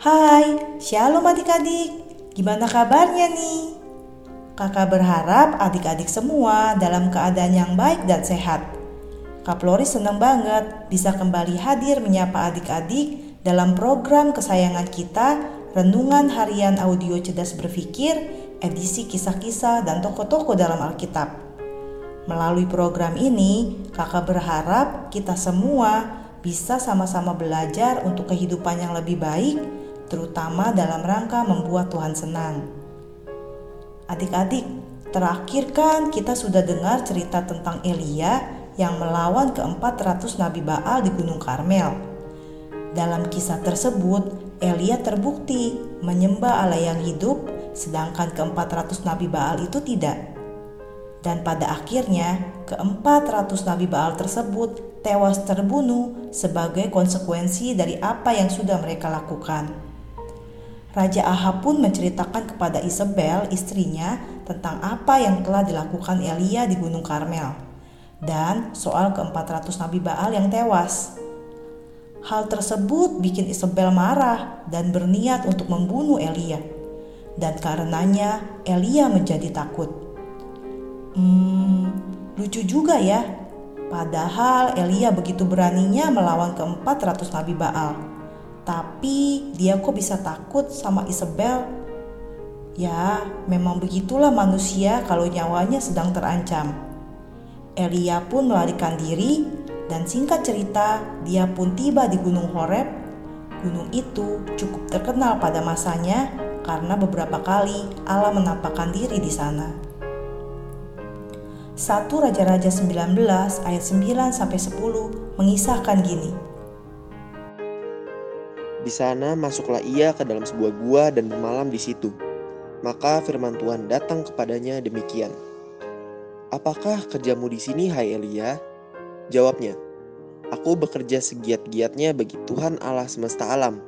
Hai, shalom adik-adik. Gimana kabarnya nih? Kakak berharap adik-adik semua dalam keadaan yang baik dan sehat. Kak Flori senang banget bisa kembali hadir menyapa adik-adik dalam program kesayangan kita, Renungan Harian Audio Cerdas Berpikir, edisi kisah-kisah dan tokoh-tokoh dalam Alkitab. Melalui program ini, kakak berharap kita semua bisa sama-sama belajar untuk kehidupan yang lebih baik, terutama dalam rangka membuat Tuhan senang. Adik-adik, terakhir kan kita sudah dengar cerita tentang Elia yang melawan ke-400 Nabi Baal di Gunung Karmel. Dalam kisah tersebut, Elia terbukti menyembah Allah yang hidup, sedangkan ke-400 Nabi Baal itu tidak. Dan pada akhirnya, keempat ratus nabi Baal tersebut tewas terbunuh sebagai konsekuensi dari apa yang sudah mereka lakukan. Raja Ahab pun menceritakan kepada Isabel, istrinya, tentang apa yang telah dilakukan Elia di Gunung Karmel dan soal keempat ratus nabi Baal yang tewas. Hal tersebut bikin Isabel marah dan berniat untuk membunuh Elia. Dan karenanya Elia menjadi takut. Hmm, lucu juga ya. Padahal Elia begitu beraninya melawan keempat ratus nabi Baal. Tapi dia kok bisa takut sama Isabel? Ya, memang begitulah manusia kalau nyawanya sedang terancam. Elia pun melarikan diri dan singkat cerita dia pun tiba di Gunung Horeb. Gunung itu cukup terkenal pada masanya karena beberapa kali Allah menampakkan diri di sana. 1 Raja-Raja 19 ayat 9 sampai 10 mengisahkan gini. Di sana masuklah ia ke dalam sebuah gua dan bermalam di situ. Maka firman Tuhan datang kepadanya demikian. Apakah kerjamu di sini, hai Elia? Jawabnya, Aku bekerja segiat-giatnya bagi Tuhan Allah semesta alam,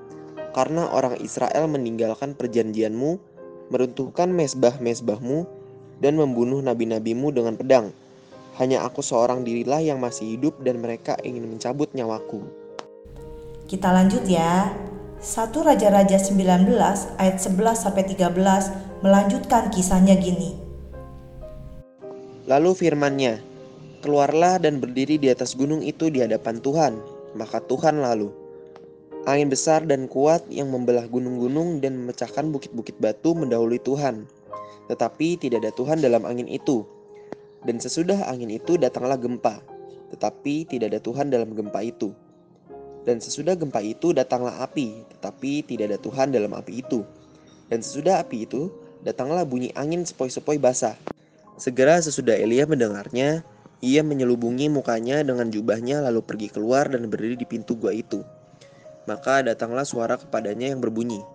karena orang Israel meninggalkan perjanjianmu, meruntuhkan mesbah-mesbahmu, dan membunuh nabi-nabimu dengan pedang. Hanya aku seorang dirilah yang masih hidup dan mereka ingin mencabut nyawaku. Kita lanjut ya. 1 Raja-Raja 19 ayat 11 sampai 13 melanjutkan kisahnya gini. Lalu firmannya, keluarlah dan berdiri di atas gunung itu di hadapan Tuhan. Maka Tuhan lalu, angin besar dan kuat yang membelah gunung-gunung dan memecahkan bukit-bukit batu mendahului Tuhan tetapi tidak ada Tuhan dalam angin itu. Dan sesudah angin itu datanglah gempa, tetapi tidak ada Tuhan dalam gempa itu. Dan sesudah gempa itu datanglah api, tetapi tidak ada Tuhan dalam api itu. Dan sesudah api itu datanglah bunyi angin sepoi-sepoi basah. Segera sesudah Elia mendengarnya, ia menyelubungi mukanya dengan jubahnya lalu pergi keluar dan berdiri di pintu gua itu. Maka datanglah suara kepadanya yang berbunyi,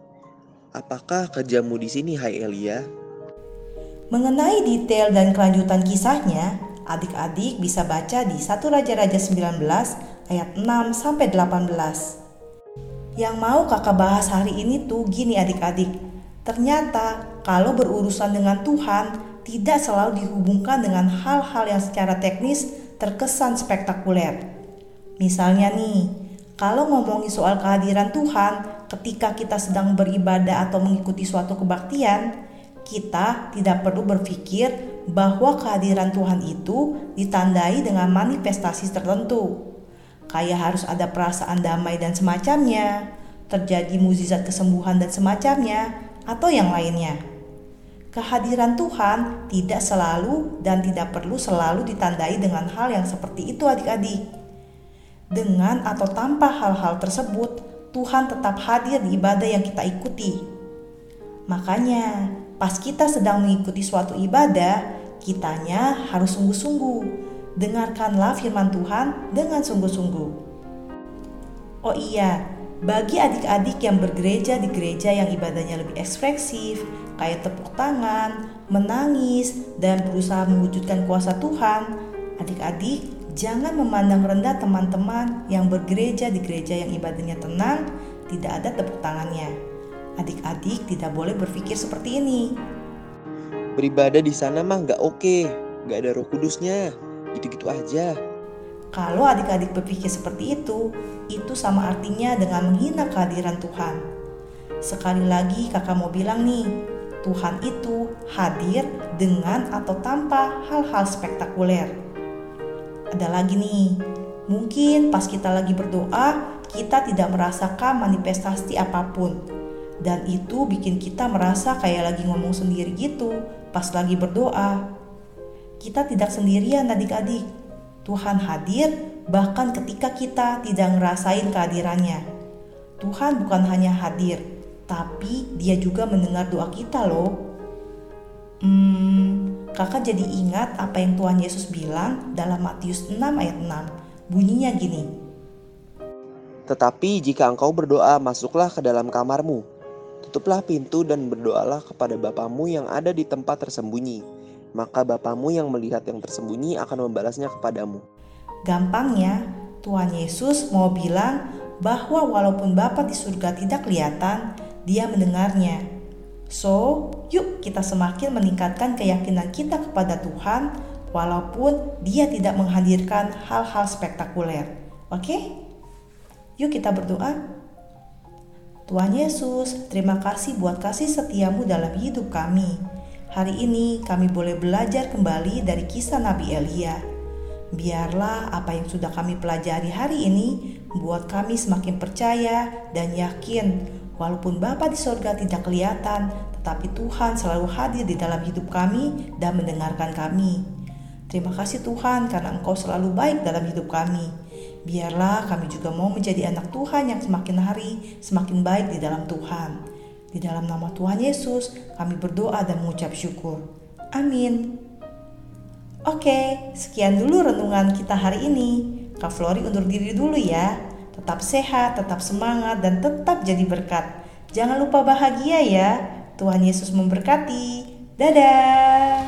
Apakah kerjamu di sini, hai Elia? Mengenai detail dan kelanjutan kisahnya, adik-adik bisa baca di 1 Raja-Raja 19 ayat 6 sampai 18. Yang mau kakak bahas hari ini tuh gini adik-adik. Ternyata kalau berurusan dengan Tuhan tidak selalu dihubungkan dengan hal-hal yang secara teknis terkesan spektakuler. Misalnya nih, kalau ngomongin soal kehadiran Tuhan ketika kita sedang beribadah atau mengikuti suatu kebaktian, kita tidak perlu berpikir bahwa kehadiran Tuhan itu ditandai dengan manifestasi tertentu. Kayak harus ada perasaan damai dan semacamnya, terjadi mukjizat kesembuhan dan semacamnya, atau yang lainnya. Kehadiran Tuhan tidak selalu dan tidak perlu selalu ditandai dengan hal yang seperti itu adik-adik. Dengan atau tanpa hal-hal tersebut, Tuhan tetap hadir di ibadah yang kita ikuti. Makanya, Pas kita sedang mengikuti suatu ibadah, kitanya harus sungguh-sungguh. Dengarkanlah firman Tuhan dengan sungguh-sungguh. Oh iya, bagi adik-adik yang bergereja di gereja yang ibadahnya lebih ekspresif, kayak tepuk tangan, menangis, dan berusaha mewujudkan kuasa Tuhan, adik-adik jangan memandang rendah teman-teman yang bergereja di gereja yang ibadahnya tenang, tidak ada tepuk tangannya. Adik-adik tidak boleh berpikir seperti ini. Beribadah di sana mah nggak oke, nggak ada roh kudusnya, gitu-gitu aja. Kalau adik-adik berpikir seperti itu, itu sama artinya dengan menghina kehadiran Tuhan. Sekali lagi kakak mau bilang nih, Tuhan itu hadir dengan atau tanpa hal-hal spektakuler. Ada lagi nih, mungkin pas kita lagi berdoa, kita tidak merasakan manifestasi apa pun. Dan itu bikin kita merasa kayak lagi ngomong sendiri gitu pas lagi berdoa. Kita tidak sendirian adik-adik. Tuhan hadir bahkan ketika kita tidak ngerasain kehadirannya. Tuhan bukan hanya hadir, tapi dia juga mendengar doa kita loh. Hmm, kakak jadi ingat apa yang Tuhan Yesus bilang dalam Matius 6 ayat 6. Bunyinya gini. Tetapi jika engkau berdoa, masuklah ke dalam kamarmu. Tutuplah pintu dan berdoalah kepada Bapamu yang ada di tempat tersembunyi. Maka Bapamu yang melihat yang tersembunyi akan membalasnya kepadamu. Gampangnya, Tuhan Yesus mau bilang bahwa walaupun Bapa di surga tidak kelihatan, dia mendengarnya. So, yuk kita semakin meningkatkan keyakinan kita kepada Tuhan walaupun dia tidak menghadirkan hal-hal spektakuler. Oke? Yuk kita berdoa. Tuhan Yesus, terima kasih buat kasih setiamu dalam hidup kami. Hari ini kami boleh belajar kembali dari kisah Nabi Elia. Biarlah apa yang sudah kami pelajari hari ini membuat kami semakin percaya dan yakin Walaupun Bapa di sorga tidak kelihatan, tetapi Tuhan selalu hadir di dalam hidup kami dan mendengarkan kami. Terima kasih Tuhan karena Engkau selalu baik dalam hidup kami. Biarlah kami juga mau menjadi anak Tuhan yang semakin hari semakin baik di dalam Tuhan. Di dalam nama Tuhan Yesus, kami berdoa dan mengucap syukur. Amin. Oke, sekian dulu renungan kita hari ini. Kak Flori undur diri dulu ya tetap sehat, tetap semangat, dan tetap jadi berkat. Jangan lupa bahagia ya. Tuhan Yesus memberkati. Dadah.